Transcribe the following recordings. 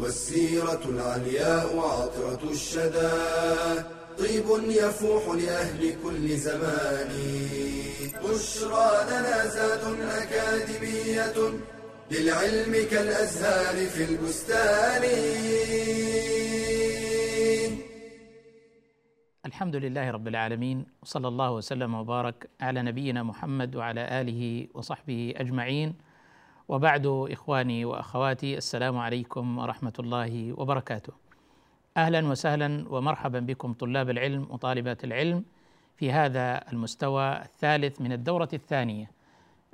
والسيرة العلياء عطرة الشدى. طيب يفوح لأهل كل زمان. بشرى لنا زاد أكاديمية للعلم كالأزهار في البستان. الحمد لله رب العالمين وصلى الله وسلم وبارك على نبينا محمد وعلى آله وصحبه أجمعين. وبعد إخواني وأخواتي السلام عليكم ورحمة الله وبركاته. أهلا وسهلا ومرحبا بكم طلاب العلم وطالبات العلم في هذا المستوى الثالث من الدورة الثانية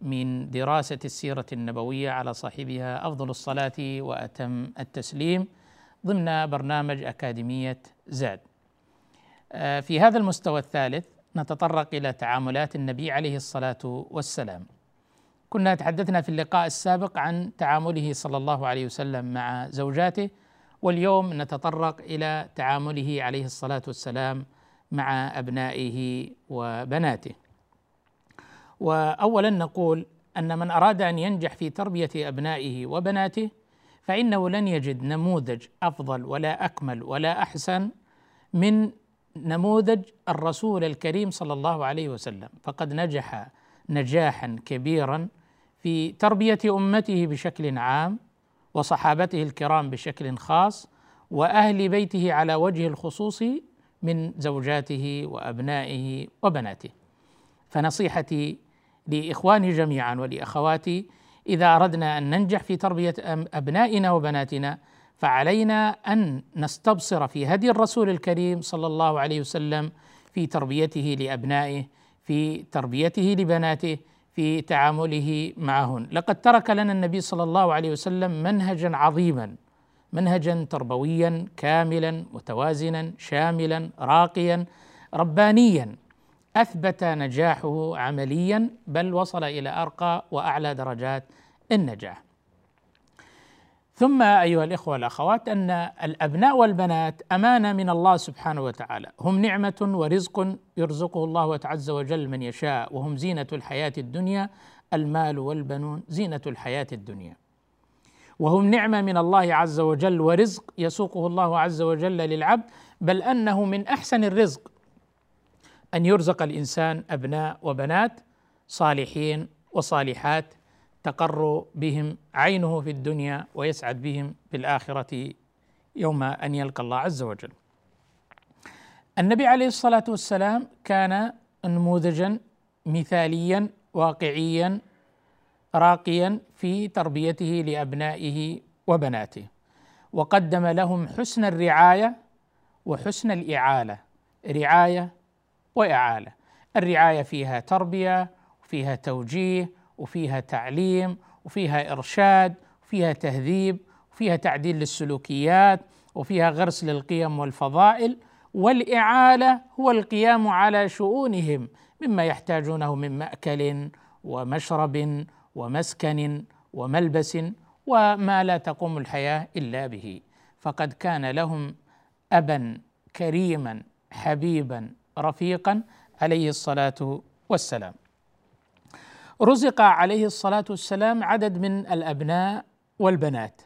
من دراسة السيرة النبوية على صاحبها أفضل الصلاة وأتم التسليم ضمن برنامج أكاديمية زاد. آه، في هذا المستوى الثالث نتطرق إلى تعاملات النبي عليه الصلاة والسلام. كنا تحدثنا في اللقاء السابق عن تعامله صلى الله عليه وسلم مع زوجاته واليوم نتطرق إلى تعامله عليه الصلاة والسلام مع أبنائه وبناته. واولا نقول أن من أراد أن ينجح في تربية أبنائه وبناته فإنه لن يجد نموذج أفضل ولا أكمل ولا أحسن من نموذج الرسول الكريم صلى الله عليه وسلم فقد نجح نجاحا كبيرا في تربية أمته بشكل عام وصحابته الكرام بشكل خاص وأهل بيته على وجه الخصوص من زوجاته وأبنائه وبناته. فنصيحتي لإخواني جميعا ولأخواتي إذا أردنا أن ننجح في تربية أبنائنا وبناتنا فعلينا أن نستبصر في هدي الرسول الكريم صلى الله عليه وسلم في تربيته لأبنائه في تربيته لبناته في تعامله معهن. لقد ترك لنا النبي صلى الله عليه وسلم منهجا عظيما منهجا تربويا كاملا متوازنا شاملا راقيا ربانيا. أثبت نجاحه عمليا بل وصل إلى أرقى وأعلى درجات النجاح. ثم أيها الإخوة والأخوات أن الأبناء والبنات أمانة من الله سبحانه وتعالى. هم نعمة ورزق يرزقه الله عز وجل من يشاء وهم زينة الحياة الدنيا المال والبنون زينة الحياة الدنيا. وهم نعمة من الله عز وجل ورزق يسوقه الله عز وجل للعبد بل أنه من أحسن الرزق أن يرزق الإنسان أبناء وبنات صالحين وصالحات تقر بهم عينه في الدنيا ويسعد بهم في الآخرة يوم أن يلقى الله عز وجل. النبي عليه الصلاة والسلام كان نموذجا مثاليا واقعيا راقيا في تربيته لأبنائه وبناته وقدم لهم حسن الرعاية وحسن الإعالة رعاية وإعالة الرعاية فيها تربية وفيها توجيه وفيها تعليم وفيها إرشاد وفيها تهذيب وفيها تعديل للسلوكيات وفيها غرس للقيم والفضائل والإعالة هو القيام على شؤونهم مما يحتاجونه من مأكل ومشرب ومسكن وملبس وما لا تقوم الحياة إلا به. فقد كان لهم أبا كريما حبيبا رفيقا عليه الصلاة والسلام. رزق عليه الصلاة والسلام عدد من الأبناء والبنات.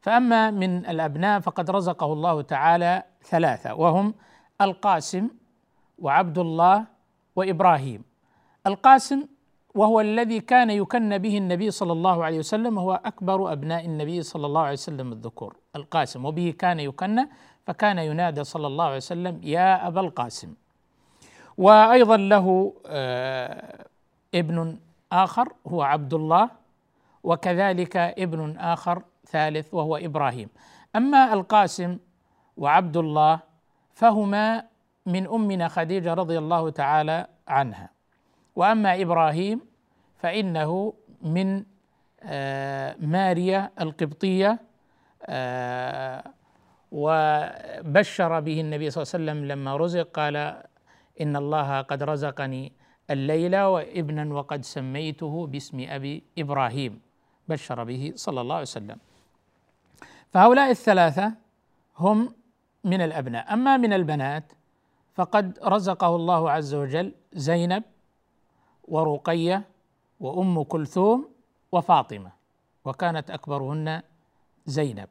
فأما من الأبناء فقد رزقه الله تعالى ثلاثة وهم القاسم وعبد الله وإبراهيم. القاسم وهو الذي كان يكن به النبي صلى الله عليه وسلم هو أكبر أبناء النبي صلى الله عليه وسلم الذكور. القاسم وبه كان يكن فكان ينادى صلى الله عليه وسلم يا أبا القاسم. وأيضا له آه ابن آخر هو عبد الله وكذلك ابن آخر ثالث وهو إبراهيم. أما القاسم وعبد الله فهما من أمنا خديجة رضي الله تعالى عنها. وأما إبراهيم فإنه من آه، ماريا القبطية آه، وبشر به النبي صلى الله عليه وسلم لما رزق قال إن الله قد رزقني الليلة وابنا وقد سميته باسم أبي إبراهيم بشر به صلى الله عليه وسلم. فهؤلاء الثلاثة هم من الأبناء. أما من البنات فقد رزقه الله عز وجل زينب ورقية وأم كلثوم وفاطمة وكانت أكبرهن زينب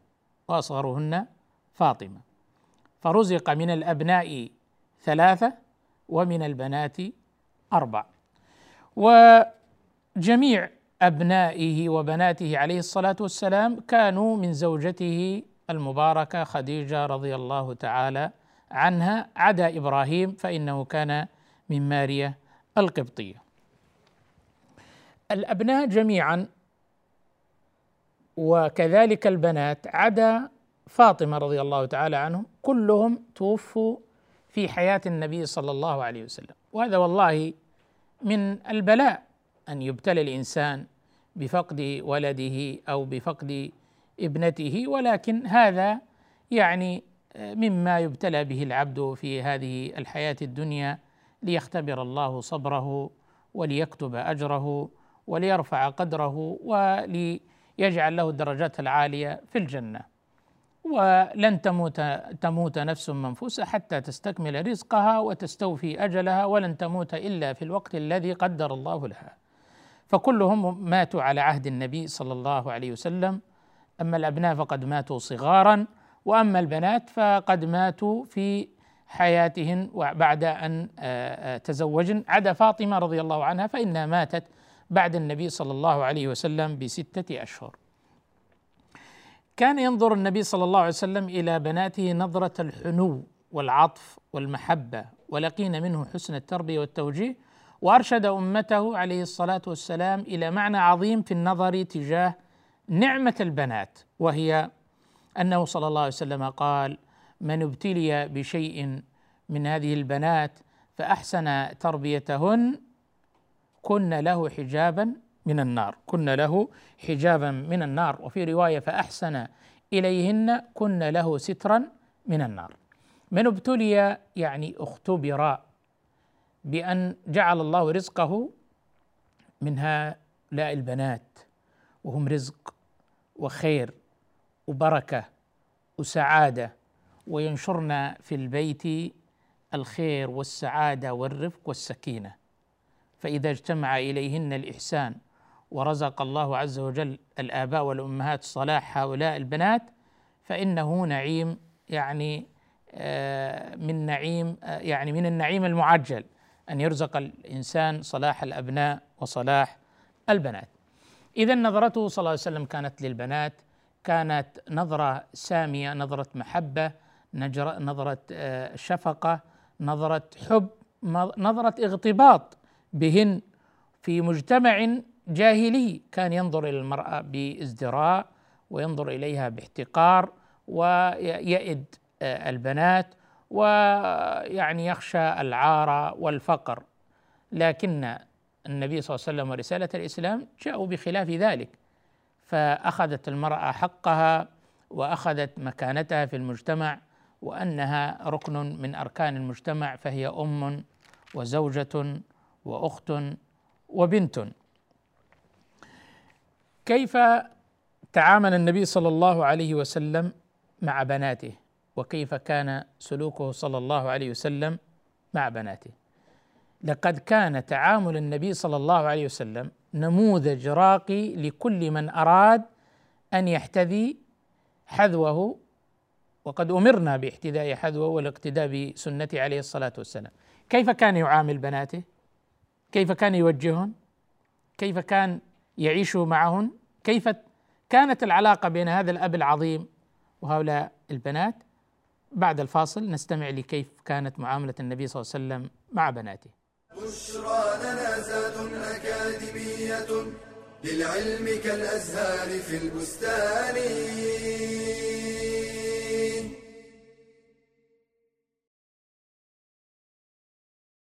وأصغرهن فاطمة. فرزق من الأبناء ثلاثة ومن البنات أربع. وجميع أبنائه وبناته عليه الصلاة والسلام كانوا من زوجته المباركة خديجة رضي الله تعالى عنها عدا إبراهيم فإنه كان من ماريا القبطية. الأبناء جميعا وكذلك البنات عدا فاطمة رضي الله تعالى عنهم كلهم توفوا في حياة النبي صلى الله عليه وسلم. وهذا والله من البلاء أن يبتلى الإنسان بفقد ولده أو بفقد ابنته ولكن هذا يعني مما يبتلى به العبد في هذه الحياة الدنيا ليختبر الله صبره وليكتب أجره وليرفع قدره وليجعل له الدرجات العالية في الجنة. ولن تموت تموت نفس منفوسة حتى تستكمل رزقها وتستوفي أجلها ولن تموت إلا في الوقت الذي قدر الله لها. فكلهم ماتوا على عهد النبي صلى الله عليه وسلم. أما الأبناء فقد ماتوا صغارا وأما البنات فقد ماتوا في حياتهن بعد أن تزوجن. عدا فاطمة رضي الله عنها فإنها ماتت بعد النبي صلى الله عليه وسلم بستة أشهر. كان ينظر النبي صلى الله عليه وسلم إلى بناته نظرة الحنو والعطف والمحبة ولقين منه حسن التربية والتوجيه وأرشد أمته عليه الصلاة والسلام إلى معنى عظيم في النظر تجاه نعمة البنات وهي أنه صلى الله عليه وسلم قال من ابتلي بشيء من هذه البنات فأحسن تربيتهن كن له حجابا من النار. كن له حجابا من النار. وفي رواية فأحسن إليهن كن له سترا من النار. من ابتلي يعني اختبر بأن جعل الله رزقه من هؤلاء البنات وهم رزق وخير وبركة وسعادة. وينشرن في البيت الخير والسعادة والرفق والسكينة. فإذا اجتمع إليهن الإحسان ورزق الله عز وجل الآباء والأمهات صلاح هؤلاء البنات فإنه نعيم يعني آه، من نعيم آه، يعني من النعيم المعجل أن يرزق الإنسان صلاح الأبناء وصلاح البنات. إذا نظرته صلى الله عليه وسلم كانت للبنات كانت نظرة سامية نظرة محبة نظرة آه، شفقة نظرة حب نظرة اغتباط بهن في مجتمع جاهلي كان ينظر إلى المرأة بازدراء وينظر إليها باحتقار ويئد آه، البنات ويعني يخشى العار والفقر. لكن النبي صلى الله عليه وسلم ورسالة الإسلام جاءوا بخلاف ذلك. فأخذت المرأة حقها وأخذت مكانتها في المجتمع وأنها ركن من أركان المجتمع فهي أم وزوجة وأخت وبنت. كيف تعامل النبي صلى الله عليه وسلم مع بناته؟ وكيف كان سلوكه صلى الله عليه وسلم مع بناته؟ لقد كان تعامل النبي صلى الله عليه وسلم نموذج راقي لكل من أراد أن يحتذي حذوه وقد أمرنا باحتذاء حذوه والاقتداء بسنته عليه الصلاة والسلام. كيف كان يعامل بناته؟ كيف كان يوجههم؟ كيف كان يعيش معهن. كيف كانت العلاقة بين هذا الأب العظيم وهؤلاء البنات؟ بعد الفاصل نستمع لكيف كانت معاملة النبي صلى الله عليه وسلم مع بناته. بشرى لنا زاد أكاديمية للعلم كالأزهار في البستان.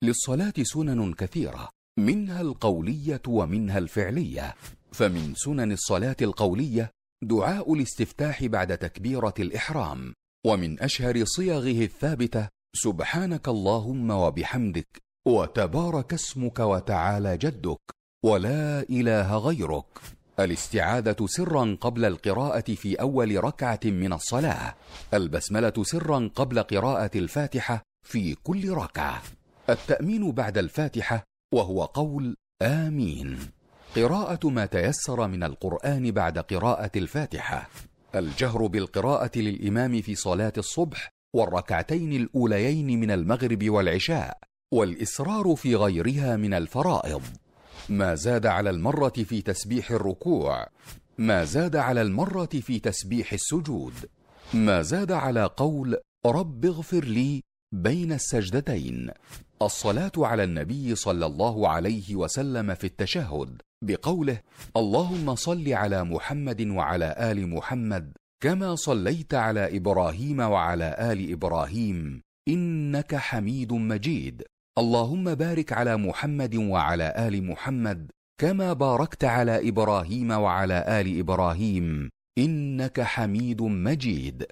للصلاة سنن كثيرة. منها القولية ومنها الفعلية. فمن سنن الصلاة القولية دعاء الاستفتاح بعد تكبيرة الإحرام. ومن أشهر صيغه الثابتة سبحانك اللهم وبحمدك وتبارك اسمك وتعالى جدك ولا إله غيرك. الاستعاذة سرا قبل القراءة في أول ركعة من الصلاة. البسملة سرا قبل قراءة الفاتحة في كل ركعة. التأمين بعد الفاتحة وهو قول آمين. قراءة ما تيسر من القرآن بعد قراءة الفاتحة. الجهر بالقراءة للإمام في صلاة الصبح والركعتين الأوليين من المغرب والعشاء والإسرار في غيرها من الفرائض. ما زاد على المرة في تسبيح الركوع. ما زاد على المرة في تسبيح السجود. ما زاد على قول رب اغفر لي بين السجدتين. الصلاة على النبي صلى الله عليه وسلم في التشهد بقوله اللهم صل على محمد وعلى آل محمد كما صليت على إبراهيم وعلى آل إبراهيم إنك حميد مجيد. اللهم بارك على محمد وعلى آل محمد كما باركت على إبراهيم وعلى آل إبراهيم إنك حميد مجيد.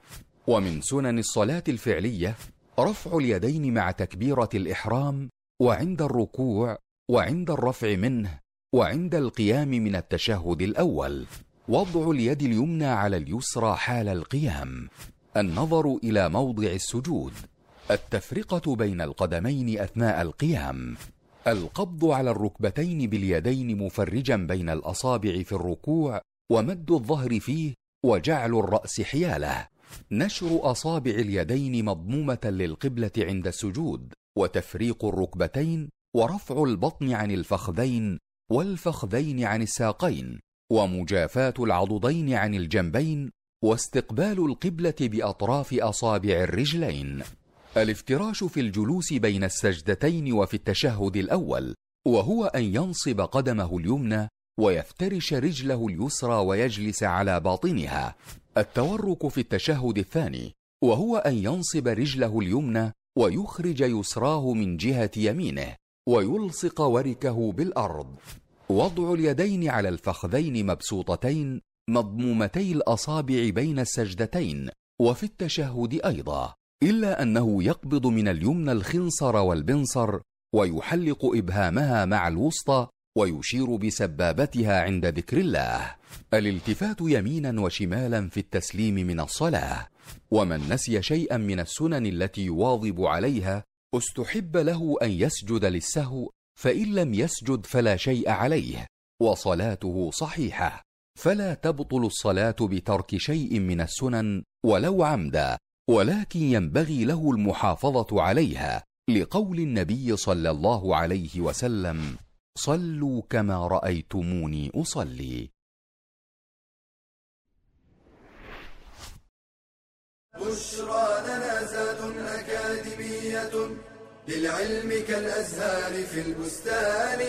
ومن سنن الصلاة الفعلية رفع اليدين مع تكبيرة الإحرام وعند الركوع وعند الرفع منه وعند القيام من التشهد الأول. وضع اليد اليمنى على اليسرى حال القيام. النظر إلى موضع السجود. التفرقة بين القدمين أثناء القيام. القبض على الركبتين باليدين مفرجا بين الأصابع في الركوع ومد الظهر فيه وجعل الرأس حيالة. نشر أصابع اليدين مضمومة للقبلة عند السجود وتفريق الركبتين ورفع البطن عن الفخذين والفخذين عن الساقين ومجافاة العضدين عن الجنبين واستقبال القبلة بأطراف أصابع الرجلين. الافتراش في الجلوس بين السجدتين وفي التشهد الأول وهو أن ينصب قدمه اليمنى ويفترش رجله اليسرى ويجلس على باطنها. التورك في التشهد الثاني وهو أن ينصب رجله اليمنى ويخرج يسراه من جهة يمينه ويلصق وركه بالأرض. وضع اليدين على الفخذين مبسوطتين مضمومتي الأصابع بين السجدتين وفي التشهد أيضا إلا أنه يقبض من اليمنى الخنصر والبنصر ويحلق إبهامها مع الوسطى ويشير بسبابتها عند ذكر الله. الالتفات يمينا وشمالا في التسليم من الصلاة. ومن نسي شيئا من السنن التي يواظب عليها استحب له أن يسجد للسهو فإن لم يسجد فلا شيء عليه وصلاته صحيحة. فلا تبطل الصلاة بترك شيء من السنن ولو عمدا ولكن ينبغي له المحافظة عليها لقول النبي صلى الله عليه وسلم. صلوا كما رأيتموني أصلي. بشرى لنا زاد أكاديمية للعلم كالأزهار في البستان.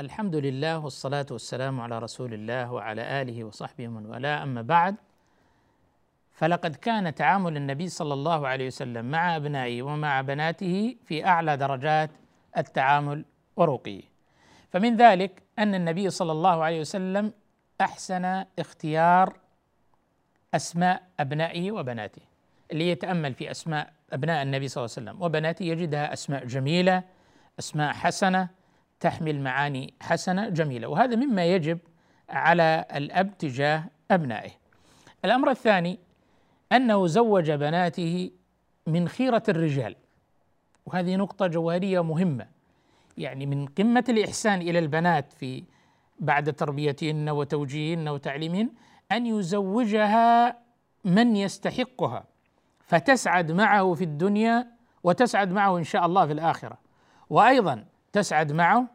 الحمد لله والصلاة والسلام على رسول الله وعلى آله وصحبه من والاه. أما بعد فلقد كان تعامل النبي صلى الله عليه وسلم مع أبنائه ومع بناته في أعلى درجات التعامل ورقيه فمن ذلك أن النبي صلى الله عليه وسلم أحسن اختيار أسماء أبنائه وبناته اللي يتأمل في أسماء أبناء النبي صلى الله عليه وسلم. وبناته يجدها أسماء جميلة أسماء حسنة تحمل معاني حسنة جميلة. وهذا مما يجب على الأب تجاه أبنائه. الأمر الثاني أنه زوج بناته من خيرة الرجال. وهذه نقطة جوهرية مهمة. يعني من قمة الإحسان إلى البنات في بعد تربيتهن وتوجيههن وتعليمهن أن يزوجها من يستحقها. فتسعد معه في الدنيا وتسعد معه إن شاء الله في الآخرة. وأيضا تسعد معه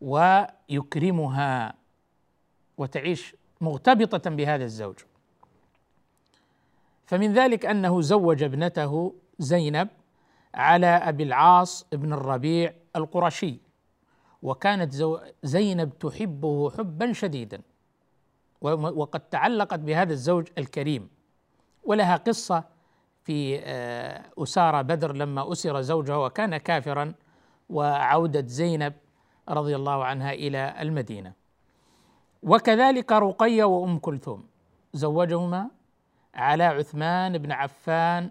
ويكرمها وتعيش مرتبطة بهذا الزوج. فمن ذلك أنه زوج ابنته زينب على أبي العاص بن الربيع القرشي وكانت زينب تحبه حبا شديدا وقد تعلقت بهذا الزوج الكريم. ولها قصة في آه، أسارة بدر لما أسر زوجها وكان كافرا وعودة زينب رضي الله عنها إلى المدينة. وكذلك رقية وأم كلثوم زوجهما على عثمان بن عفان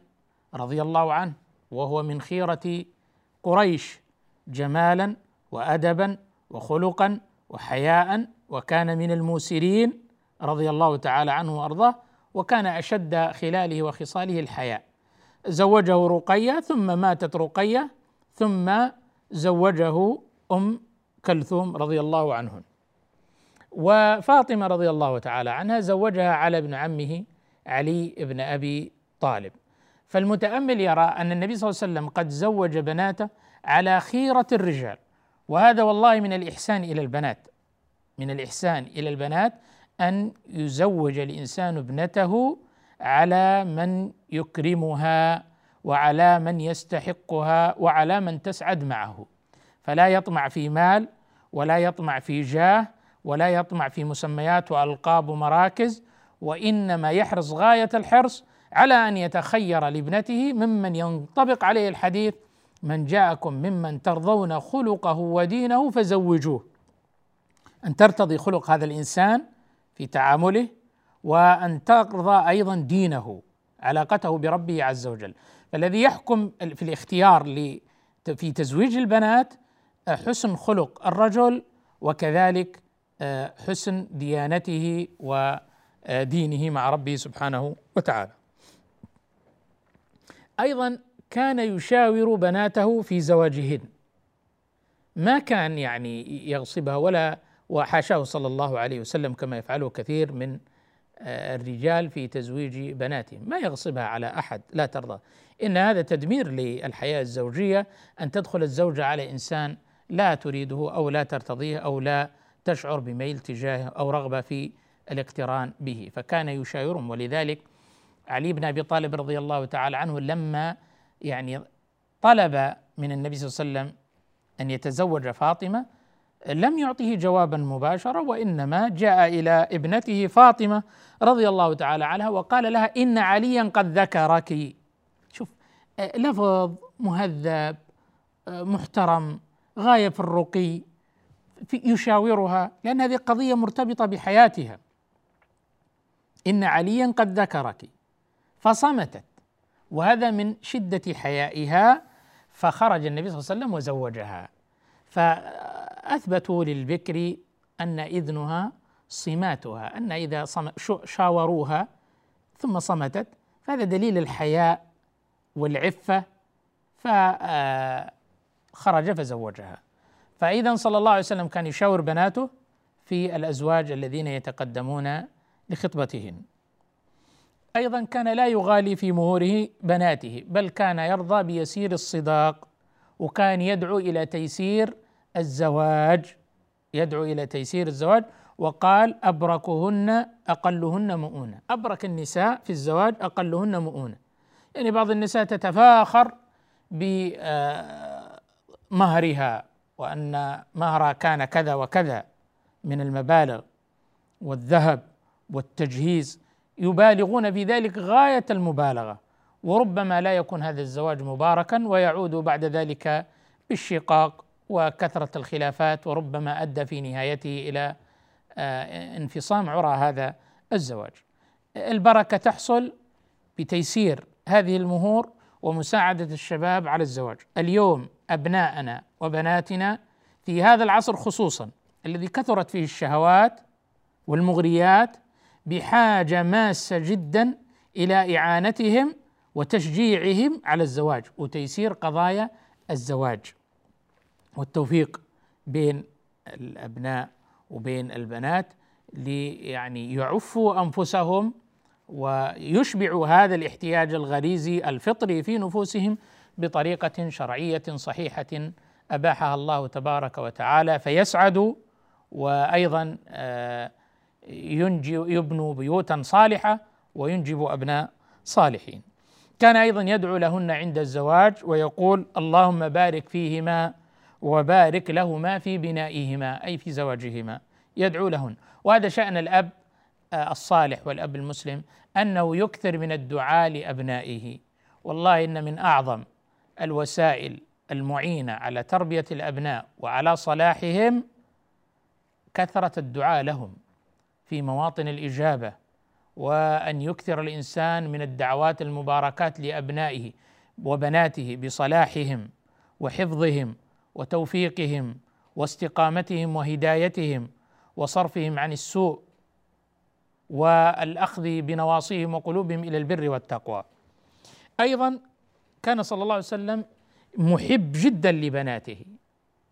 رضي الله عنه وهو من خيرة قريش جمالا وأدبا وخلقا وحياء وكان من الموسرين رضي الله تعالى عنه وأرضاه وكان أشد خلاله وخصاله الحياء. زوجه رقية ثم ماتت رقية ثم زوجه أم كلثوم رضي الله عنهن. وفاطمة رضي الله تعالى عنها زوجها على ابن عمه علي بن أبي طالب. فالمتأمل يرى أن النبي صلى الله عليه وسلم قد زوج بناته على خيرة الرجال وهذا والله من الإحسان إلى البنات من الإحسان إلى البنات أن يزوج الإنسان ابنته على من يكرمها وعلى من يستحقها وعلى من تسعد معه. فلا يطمع في مال ولا يطمع في جاه ولا يطمع في مسميات وألقاب ومراكز وإنما يحرص غاية الحرص على أن يتخير لابنته ممن ينطبق عليه الحديث من جاءكم ممن ترضون خلقه ودينه فزوجوه. أن ترتضي خلق هذا الإنسان في تعامله وأن ترضى أيضا دينه علاقته بربه عز وجل. فالذي يحكم في الاختيار في تزويج البنات حسن خلق الرجل وكذلك آه، حسن ديانته ودينه مع ربه سبحانه وتعالى. أيضا كان يشاور بناته في زواجهن. ما كان يعني يغصبها ولا وحاشاه صلى الله عليه وسلم كما يفعله كثير من آه، الرجال في تزويج بناتهم ما يغصبها على أحد لا ترضى. إن هذا تدمير للحياة الزوجية أن تدخل الزوجه على إنسان لا تريده أو لا ترتضيه أو لا تشعر بميل تجاهه أو رغبة في الاقتران به فكان يشاورهم. ولذلك علي بن أبي طالب رضي الله تعالى عنه لما يعني طلب من النبي صلى الله عليه وسلم أن يتزوج فاطمة لم يعطه جوابا مباشرا وإنما جاء إلى ابنته فاطمة رضي الله تعالى عنها وقال لها إن عليا قد ذكرك. شوف لفظ مهذب محترم غاية في الرقي في يشاورها لأن هذه قضية مرتبطة بحياتها. إن عليا قد ذكرك فصمتت. وهذا من شدة حيائها فخرج النبي صلى الله عليه وسلم وزوجها. ف اثبتوا للبكر أن إذنها صماتها أن إذا شاوروها ثم صمتت. فهذا دليل الحياء والعفة. فخرج فزوجها. فاذا صلى الله عليه وسلم كان يشاور بناته في الأزواج الذين يتقدمون لخطبتهن. أيضا كان لا يغالي في مهوره بناته بل كان يرضى بيسير الصداق وكان يدعو إلى تيسير الزواج يدعو إلى تيسير الزواج وقال أبركهن أقلهن مؤونة. أبرك النساء في الزواج أقلهن مؤونة. يعني بعض النساء تتفاخر بمهرها وأن مهرها كان كذا وكذا من المبالغ والذهب. والتجهيز يبالغون في ذلك غاية المبالغة. وربما لا يكون هذا الزواج مباركا ويعود بعد ذلك بالشقاق وكثرة الخلافات وربما أدى في نهايته إلى آه، انفصام عرى هذا الزواج. البركة تحصل بتيسير هذه المهور ومساعدة الشباب على الزواج. اليوم أبناءنا وبناتنا في هذا العصر خصوصا الذي كثرت فيه الشهوات والمغريات بحاجة ماسة جدا إلى إعانتهم وتشجيعهم على الزواج وتيسير قضايا الزواج والتوفيق بين الأبناء وبين البنات ليعني يعفوا أنفسهم ويشبعوا هذا الاحتياج الغريزي الفطري في نفوسهم بطريقة شرعية صحيحة أباحها الله تبارك وتعالى فيسعدوا وأيضا آه، ينجي يبنوا بيوتا صالحة وينجبوا أبناء صالحين. كان أيضا يدعو لهن عند الزواج ويقول اللهم بارك فيهما وبارك لهما في بنائهما أي في زواجهما. يدعو لهن. وهذا شأن الأب آه، الصالح والأب المسلم أنه يكثر من الدعاء لأبنائه. والله إن من أعظم الوسائل المعينة على تربية الأبناء وعلى صلاحهم كثرة الدعاء لهم. في مواطن الإجابة وأن يكثر الإنسان من الدعوات المباركات لأبنائه وبناته بصلاحهم وحفظهم وتوفيقهم واستقامتهم وهدايتهم وصرفهم عن السوء والأخذ بنواصيهم وقلوبهم إلى البر والتقوى. أيضا كان صلى الله عليه وسلم محب جدا لبناته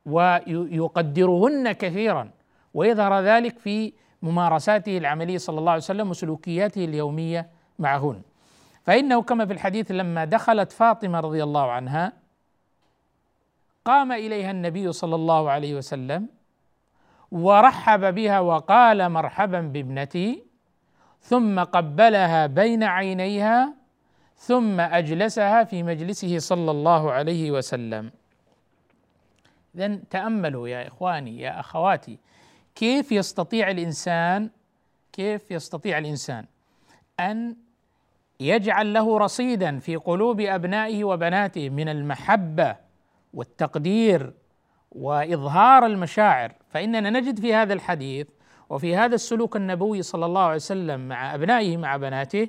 ويقدرهن كثيرا ويظهر ذلك في ممارساته العملية صلى الله عليه وسلم وسلوكياته اليومية معهن. فإنه كما في الحديث لما دخلت فاطمة رضي الله عنها قام إليها النبي صلى الله عليه وسلم ورحب بها وقال مرحبا بابنتي ثم قبلها بين عينيها ثم أجلسها في مجلسه صلى الله عليه وسلم اذا تأملوا يا إخواني يا أخواتي كيف يستطيع الإنسان كيف يستطيع الإنسان أن يجعل له رصيدا في قلوب أبنائه وبناته من المحبة والتقدير وإظهار المشاعر؟ فإننا نجد في هذا الحديث وفي هذا السلوك النبوي صلى الله عليه وسلم مع أبنائه مع بناته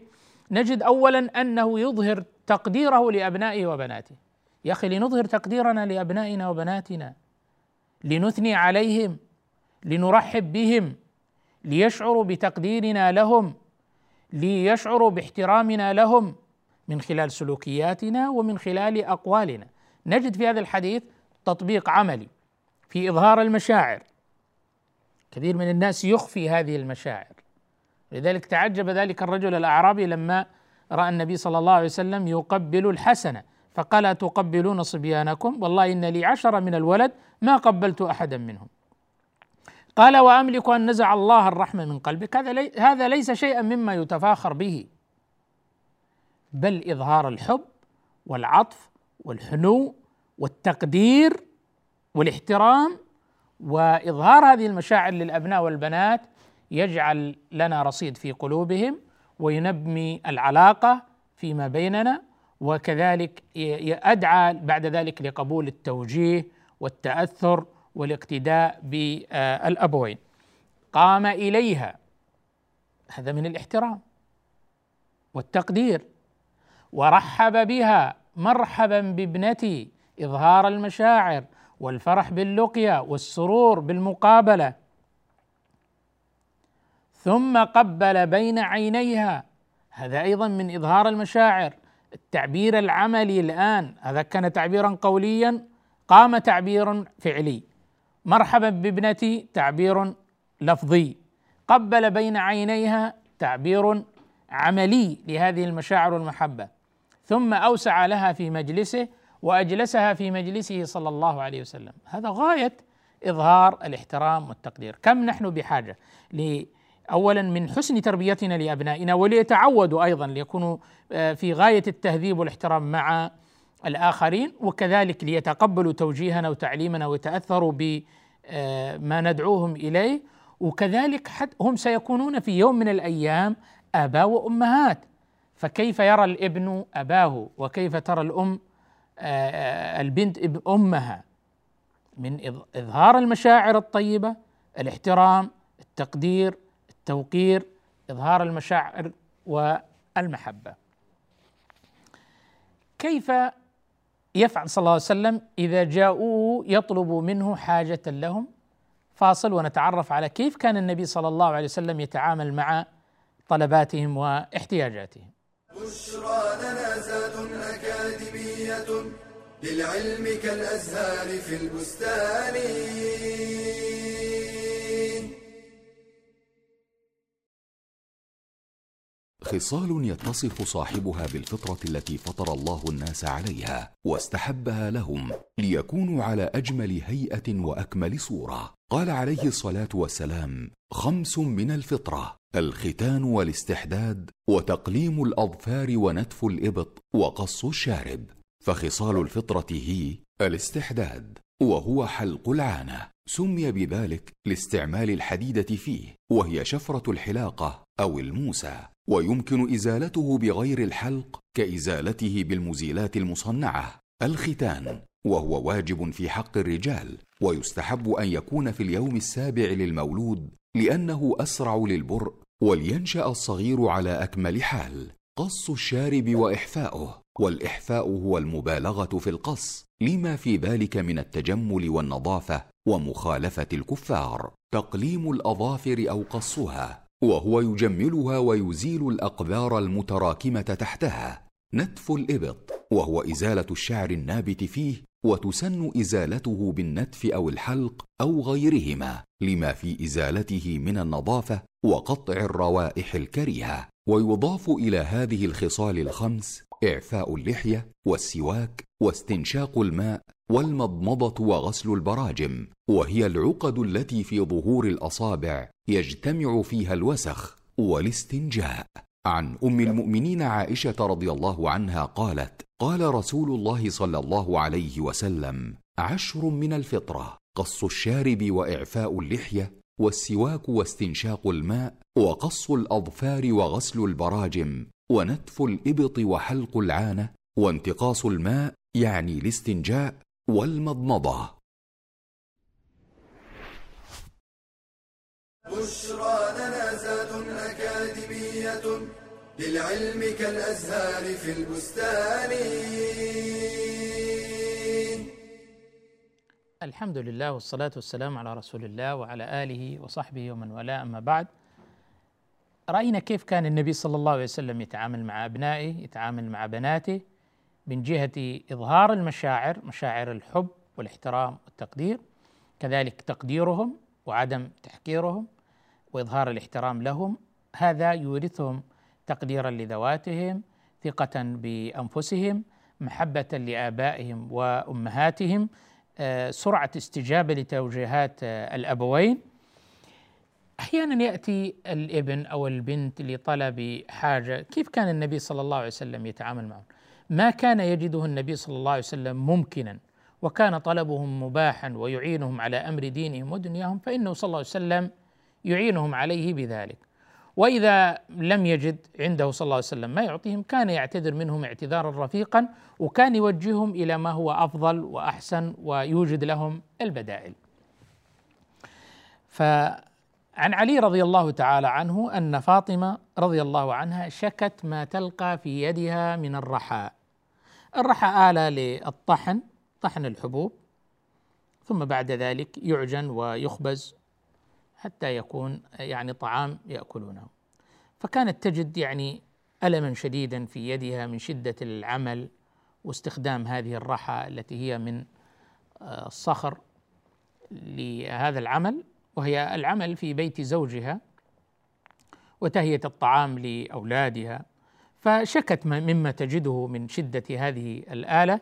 نجد اولا أنه يظهر تقديره لأبنائه وبناته. يا أخي لنظهر تقديرنا لأبنائنا وبناتنا لنثني عليهم لنرحب بهم ليشعروا بتقديرنا لهم ليشعروا باحترامنا لهم من خلال سلوكياتنا ومن خلال أقوالنا. نجد في هذا الحديث تطبيق عملي في إظهار المشاعر. كثير من الناس يخفي هذه المشاعر. لذلك تعجب ذلك الرجل الأعرابي لما رأى النبي صلى الله عليه وسلم يقبل الحسن فقال تقبلون صبيانكم؟ والله إن لي عشر من الولد ما قبلت أحدا منهم. قال وأملك أن نزع الله الرحمة من قلبك. هذا لي هذا ليس شيئا مما يتفاخر به بل إظهار الحب والعطف والحنو والتقدير والاحترام. وإظهار هذه المشاعر للأبناء والبنات يجعل لنا رصيد في قلوبهم وينمي العلاقة فيما بيننا. وكذلك أدعى بعد ذلك لقبول التوجيه والتأثر والاقتداء بالأبوين. قام إليها. هذا من الاحترام والتقدير. ورحب بها مرحبا بابنتي إظهار المشاعر والفرح باللقيا والسرور بالمقابلة. ثم قبل بين عينيها. هذا أيضا من إظهار المشاعر. التعبير العملي الآن هذا كان تعبيرا قوليا قام تعبير فعلي مرحبا بابنتي تعبير لفظي. قبل بين عينيها تعبير عملي لهذه المشاعر والمحبة. ثم أوسع لها في مجلسه وأجلسها في مجلسه صلى الله عليه وسلم. هذا غاية إظهار الاحترام والتقدير. كم نحن بحاجة اولا من حسن تربيتنا لأبنائنا وليتعودوا أيضا ليكونوا آه، في غاية التهذيب والاحترام مع الآخرين وكذلك ليتقبلوا توجيهنا وتعليمنا ويتأثروا آه، ندعوهم إليه. وكذلك حتى هم سيكونون في يوم من الأيام آباء وأمهات. فكيف يرى الابن أباه؟ وكيف ترى الأم آه، البنت أمها؟ من إظهار المشاعر الطيبة الاحترام التقدير التوقير إظهار المشاعر والمحبة. كيف يفعل صلى الله عليه وسلم إذا جاءوه يطلبوا منه حاجة لهم. فاصل ونتعرف على كيف كان النبي صلى الله عليه وسلم يتعامل مع طلباتهم واحتياجاتهم. بشرى لنا أكاديمية للعلم كالأزهار في البستان. خصال يتصف صاحبها بالفطرة التي فطر الله الناس عليها واستحبها لهم ليكونوا على أجمل هيئة وأكمل صورة. قال عليه الصلاة والسلام خمس من الفطرة الختان والاستحداد وتقليم الأظفار ونتف الإبط وقص الشارب. فخصال الفطرة هي الاستحداد وهو حلق العانة. سمي بذلك لاستعمال الحديدة فيه وهي شفرة الحلاقة أو الموسى. ويمكن إزالته بغير الحلق كإزالته بالمزيلات المصنعة. الختان وهو واجب في حق الرجال ويستحب أن يكون في اليوم السابع للمولود لأنه أسرع للبرء ولينشأ الصغير على أكمل حال. قص الشارب وإحفاؤه والإحفاء هو المبالغة في القص لما في ذلك من التجمل والنظافة ومخالفة الكفار. تقليم الأظافر أو قصها. وهو يجملها ويزيل الاقذار المتراكمة تحتها. نتف الإبط وهو إزالة الشعر النابت فيه وتسن إزالته بالنتف أو الحلق أو غيرهما لما في إزالته من النظافة وقطع الروائح الكريهة. ويضاف إلى هذه الخصال الخمس إعفاء اللحية والسواك واستنشاق الماء والمضمضة وغسل البراجم وهي العقد التي في ظهور الأصابع يجتمع فيها الوسخ والاستنجاء. عن أم المؤمنين عائشة رضي الله عنها قالت قال رسول الله صلى الله عليه وسلم عشر من الفطرة قص الشارب وإعفاء اللحية والسواك واستنشاق الماء وقص الأظفار وغسل البراجم ونتف الإبط وحلق العانة وانتقاص الماء يعني الاستنجاء والمضمضة. بشرى لنا زاد أكاديمية للعلم كالأزهار في البستان. الحمد لله والصلاة والسلام على رسول الله وعلى آله وصحبه ومن والاه. أما بعد رأينا كيف كان النبي صلى الله عليه وسلم يتعامل مع أبنائه يتعامل مع بناته من جهة إظهار المشاعر مشاعر الحب والاحترام والتقدير. كذلك تقديرهم وعدم تحقيرهم. وإظهار الاحترام لهم هذا يورثهم تقديرا لذواتهم ثقة بأنفسهم محبة لآبائهم وأمهاتهم آه، سرعة استجابة لتوجيهات آه، الأبوين. أحيانا يأتي الابن أو البنت لطلب حاجة كيف كان النبي صلى الله عليه وسلم يتعامل معهم؟ ما كان يجده النبي صلى الله عليه وسلم ممكنا وكان طلبهم مباحا ويعينهم على أمر دينهم ودنياهم فإنه صلى الله عليه وسلم يعينهم عليه بذلك وإذا لم يجد عنده صلى الله عليه وسلم ما يعطيهم كان يعتذر منهم اعتذارا رفيقا وكان يوجههم إلى ما هو أفضل وأحسن ويوجد لهم البدائل. فعن علي رضي الله تعالى عنه أن فاطمة رضي الله عنها شكت ما تلقى في يدها من الرحى. الرحى آلة للطحن طحن الحبوب ثم بعد ذلك يعجن ويخبز حتى يكون يعني طعام يأكلونه. فكانت تجد يعني ألما شديدا في يدها من شدة العمل واستخدام هذه الرحى التي هي من آه، الصخر لهذا العمل وهي العمل في بيت زوجها وتهية الطعام لأولادها. فشكت مما تجده من شدة هذه الآلة.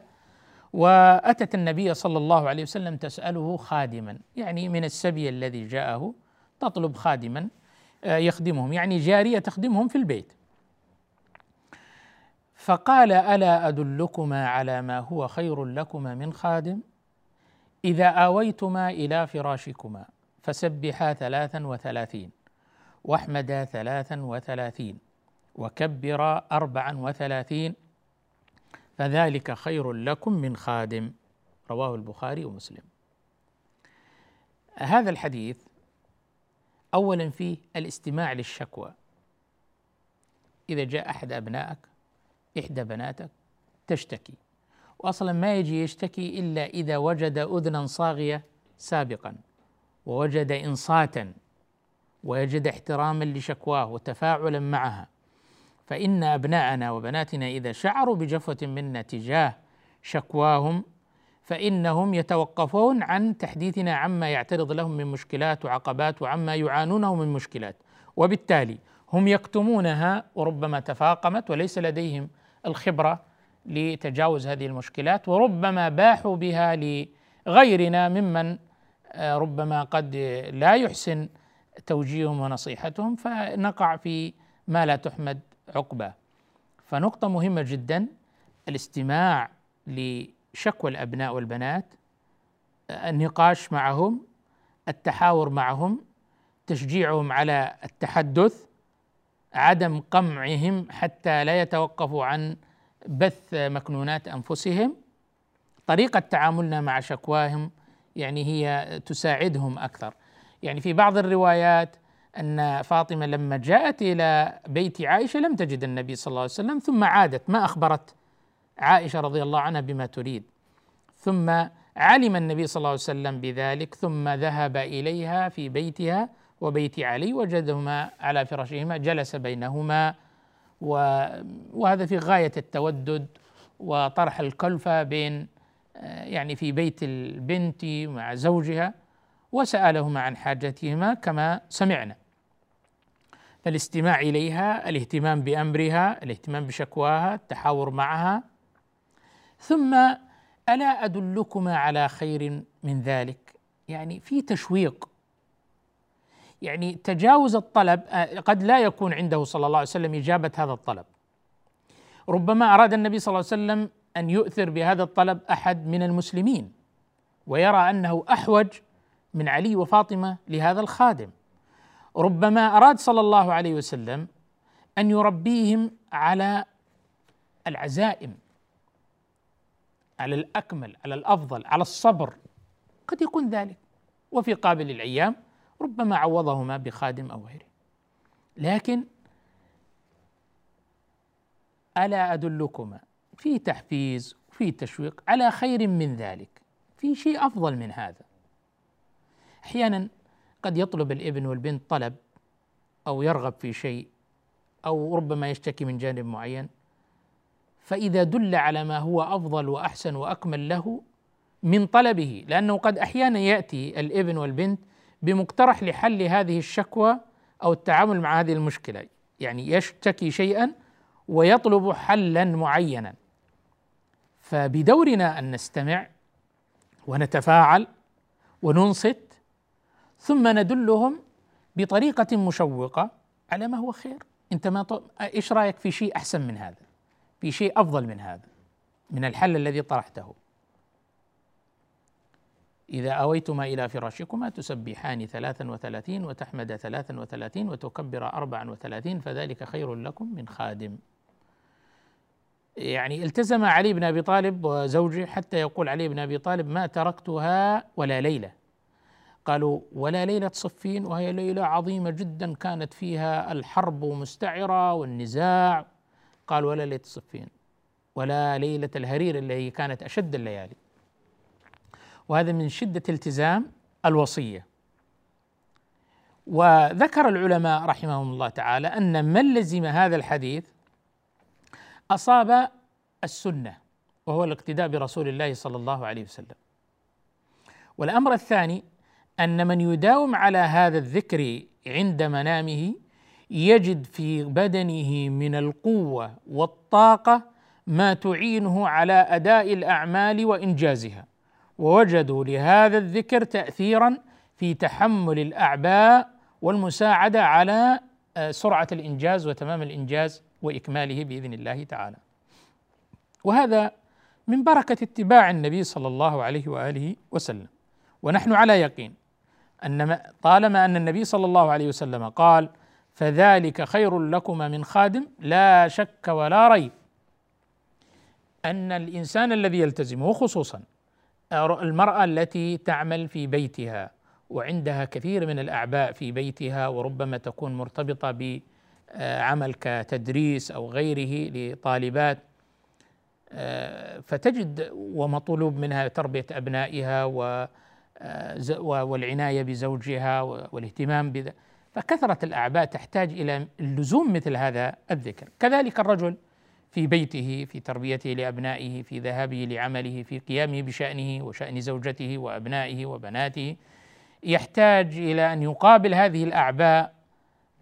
وأتت النبي صلى الله عليه وسلم تسأله خادما يعني من السبي الذي جاءه تطلب خادما آه، يخدمهم يعني جارية تخدمهم في البيت. فقال ألا أدلكما على ما هو خير لكما من خادم؟ إذا آويتما إلى فراشكما فسبحا ثلاثا وثلاثين واحمدا ثلاثا وثلاثين وكبرا اربعا وثلاثين فذلك خير لكم من خادم. رواه البخاري ومسلم. هذا الحديث اولا فيه الاستماع للشكوى. إذا جاء أحد أبنائك إحدى بناتك تشتكي. واصلا ما يجي يشتكي إلا إذا وجد اذنا صاغية سابقا ووجد إنصاتا ويجد احتراما لشكواه وتفاعلا معها. فإن أبناءنا وبناتنا إذا شعروا بجفوة منا تجاه شكواهم فإنهم يتوقفون عن تحديثنا عما يعترض لهم من مشكلات وعقبات وعما يعانونه من مشكلات. وبالتالي هم يكتمونها وربما تفاقمت وليس لديهم الخبرة لتجاوز هذه المشكلات وربما باحوا بها لغيرنا ممن آه، ربما قد لا يحسن توجيههم ونصيحتهم فنقع في ما لا تحمد عقباه. فنقطة مهمة جدا الاستماع شكوى الأبناء والبنات النقاش معهم التحاور معهم تشجيعهم على التحدث عدم قمعهم حتى لا يتوقفوا عن بث مكنونات أنفسهم. طريقة تعاملنا مع شكواهم يعني هي تساعدهم أكثر. يعني في بعض الروايات أن فاطمة لما جاءت إلى بيت عائشة لم تجد النبي صلى الله عليه وسلم ثم عادت ما أخبرت؟ عائشة رضي الله عنها بما تريد. ثم علم النبي صلى الله عليه وسلم بذلك ثم ذهب إليها في بيتها وبيت علي وجدهما على فراشهما جلس بينهما وهذا في غاية التودد وطرح الكلفة بين آه، يعني في بيت البنت مع زوجها وسألهما عن حاجتهما كما سمعنا. فالاستماع إليها الاهتمام بأمرها الاهتمام بشكواها التحاور معها ثم ألا أدلكما على خير من ذلك؟ يعني في تشويق. يعني تجاوز الطلب آه، قد لا يكون عنده صلى الله عليه وسلم إجابة هذا الطلب. ربما أراد النبي صلى الله عليه وسلم أن يؤثر بهذا الطلب أحد من المسلمين ويرى أنه أحوج من علي وفاطمة لهذا الخادم. ربما أراد صلى الله عليه وسلم أن يربيهم على العزائم. على الأكمل على الأفضل على الصبر. قد يكون ذلك. وفي قابل الأيام ربما عوضهما بخادم أو غيره. لكن ألا أدلكما؟ في تحفيز وفي تشويق على خير من ذلك. في شيء أفضل من هذا. أحيانا قد يطلب الإبن والبنت طلب أو يرغب في شيء أو ربما يشتكي من جانب معين. فإذا دل على ما هو أفضل وأحسن وأكمل له من طلبه لأنه قد أحيانا يأتي الابن والبنت بمقترح لحل هذه الشكوى أو التعامل مع هذه المشكلة. يعني يشتكي شيئا ويطلب حلا معينا. فبدورنا أن نستمع ونتفاعل وننصت ثم ندلهم بطريقة مشوقة على ما هو خير. أنت ما. إيش رأيك في شيء أحسن من هذا؟ في شيء أفضل من هذا من الحل الذي طرحته. إذا أويتما إلى فراشكما تسبحان ثلاثا وثلاثين وتحمد ثلاثا وثلاثين وتكبر أربعا وثلاثين فذلك خير لكم من خادم. يعني التزم علي بن أبي طالب وزوجه حتى يقول علي بن أبي طالب ما تركتها ولا ليلة. قالوا ولا ليلة صفين وهي ليلة عظيمة جدا كانت فيها الحرب مستعرة والنزاع قال ولا ليلة صفين ولا ليلة الهرير اللي هي كانت أشد الليالي. وهذا من شدة التزام الوصية. وذكر العلماء رحمهم الله تعالى أن من لزم هذا الحديث أصاب السنة وهو الاقتداء برسول الله صلى الله عليه وسلم. والأمر الثاني أن من يداوم على هذا الذكر عند منامه يجد في بدنه من القوة والطاقة ما تعينه على أداء الأعمال وإنجازها ووجدوا لهذا الذكر تاثيرا في تحمل الأعباء والمساعدة على آه، سرعة الإنجاز وتمام الإنجاز وإكماله بإذن الله تعالى. وهذا من بركة اتباع النبي صلى الله عليه وآله وسلم. ونحن على يقين أن طالما أن النبي صلى الله عليه وسلم قال: فذلك خير لكما من خادم لا شك ولا ريب. أن الإنسان الذي يلتزمه خصوصا المرأة التي تعمل في بيتها وعندها كثير من الأعباء في بيتها وربما تكون مرتبطة بعمل كتدريس أو غيره لطالبات فتجد ومطلوب منها تربية أبنائها آه، والعناية بزوجها والاهتمام بذا فكثرة الأعباء تحتاج إلى اللزوم مثل هذا الذكر كذلك الرجل في بيته في تربيته لأبنائه في ذهابه لعمله في قيامه بشأنه وشأن زوجته وأبنائه وبناته يحتاج إلى أن يقابل هذه الأعباء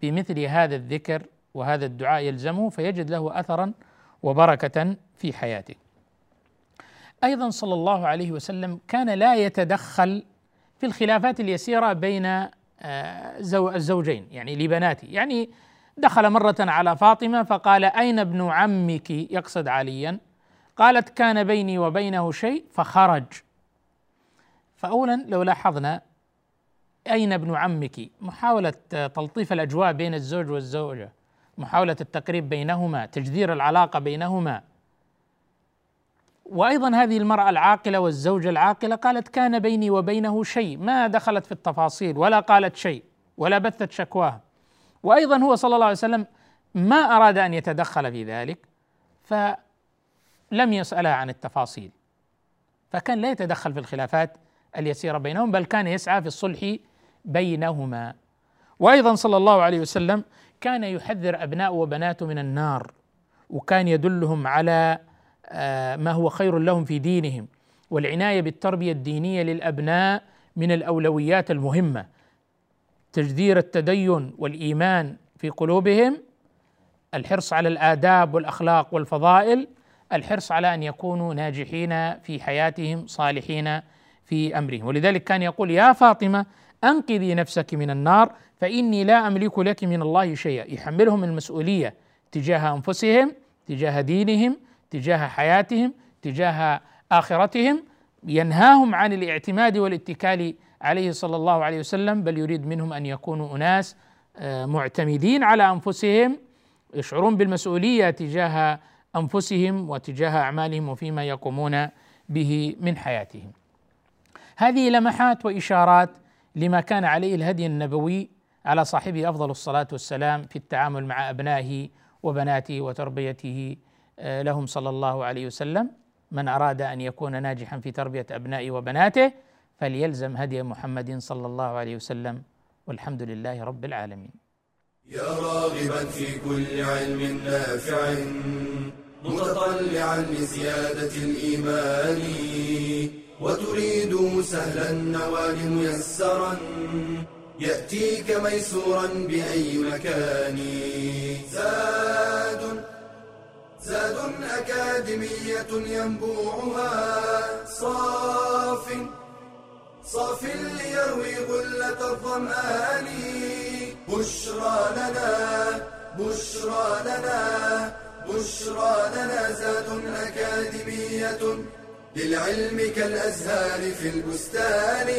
بمثل هذا الذكر وهذا الدعاء يلزمه فيجد له اثرا وبركة في حياته. أيضا صلى الله عليه وسلم كان لا يتدخل في الخلافات اليسيرة بين الزوجين يعني لبناته يعني دخل مرة على فاطمة فقال أين ابن عمك؟ يقصد عليا. قالت كان بيني وبينه شيء فخرج. فأولا لو لاحظنا أين ابن عمك؟ محاولة تلطيف الأجواء بين الزوج والزوجة محاولة التقريب بينهما تجذير العلاقة بينهما. وأيضا هذه المرأة العاقلة والزوجة العاقلة قالت كان بيني وبينه شيء ما دخلت في التفاصيل ولا قالت شيء ولا بثت شكواهم وأيضا هو صلى الله عليه وسلم ما أراد أن يتدخل في ذلك فلم يسألها عن التفاصيل. فكان لا يتدخل في الخلافات اليسيرة بينهم بل كان يسعى في الصلح بينهما. وأيضا صلى الله عليه وسلم كان يحذر أبناء وبناته من النار وكان يدلهم على ما هو خير لهم في دينهم والعناية بالتربية الدينية للأبناء من الأولويات المهمة. تجذير التدين والإيمان في قلوبهم الحرص على الآداب والأخلاق والفضائل الحرص على أن يكونوا ناجحين في حياتهم صالحين في أمرهم. ولذلك كان يقول يا فاطمة أنقذي نفسك من النار فإني لا أملك لك من الله شيئا. يحملهم المسؤولية تجاه أنفسهم تجاه دينهم تجاه حياتهم تجاه آخرتهم ينهاهم عن الاعتماد والاتكال عليه صلى الله عليه وسلم بل يريد منهم أن يكونوا أناس آه، معتمدين على أنفسهم يشعرون بالمسؤولية تجاه أنفسهم وتجاه أعمالهم وفيما يقومون به من حياتهم. هذه لمحات وإشارات لما كان عليه الهدي النبوي على صاحبه أفضل الصلاة والسلام في التعامل مع أبنائه وبناته وتربيته لهم صلى الله عليه وسلم. من أراد أن يكون ناجحا في تربية أبنائه وبناته فليلزم هدي محمد صلى الله عليه وسلم. والحمد لله رب العالمين. يا راغبا في كل علم نافع متطلعا لزيادة الإيمان وتريد سهلا النوال ميسرا يأتيك ميسورا بأي مكان. زاد زاد أكاديمية ينبوعها. صاف صاف ليروي غلة الظمآن. بشرى لنا بشرى لنا بشرى لنا زاد أكاديمية للعلم كالأزهار في البستان.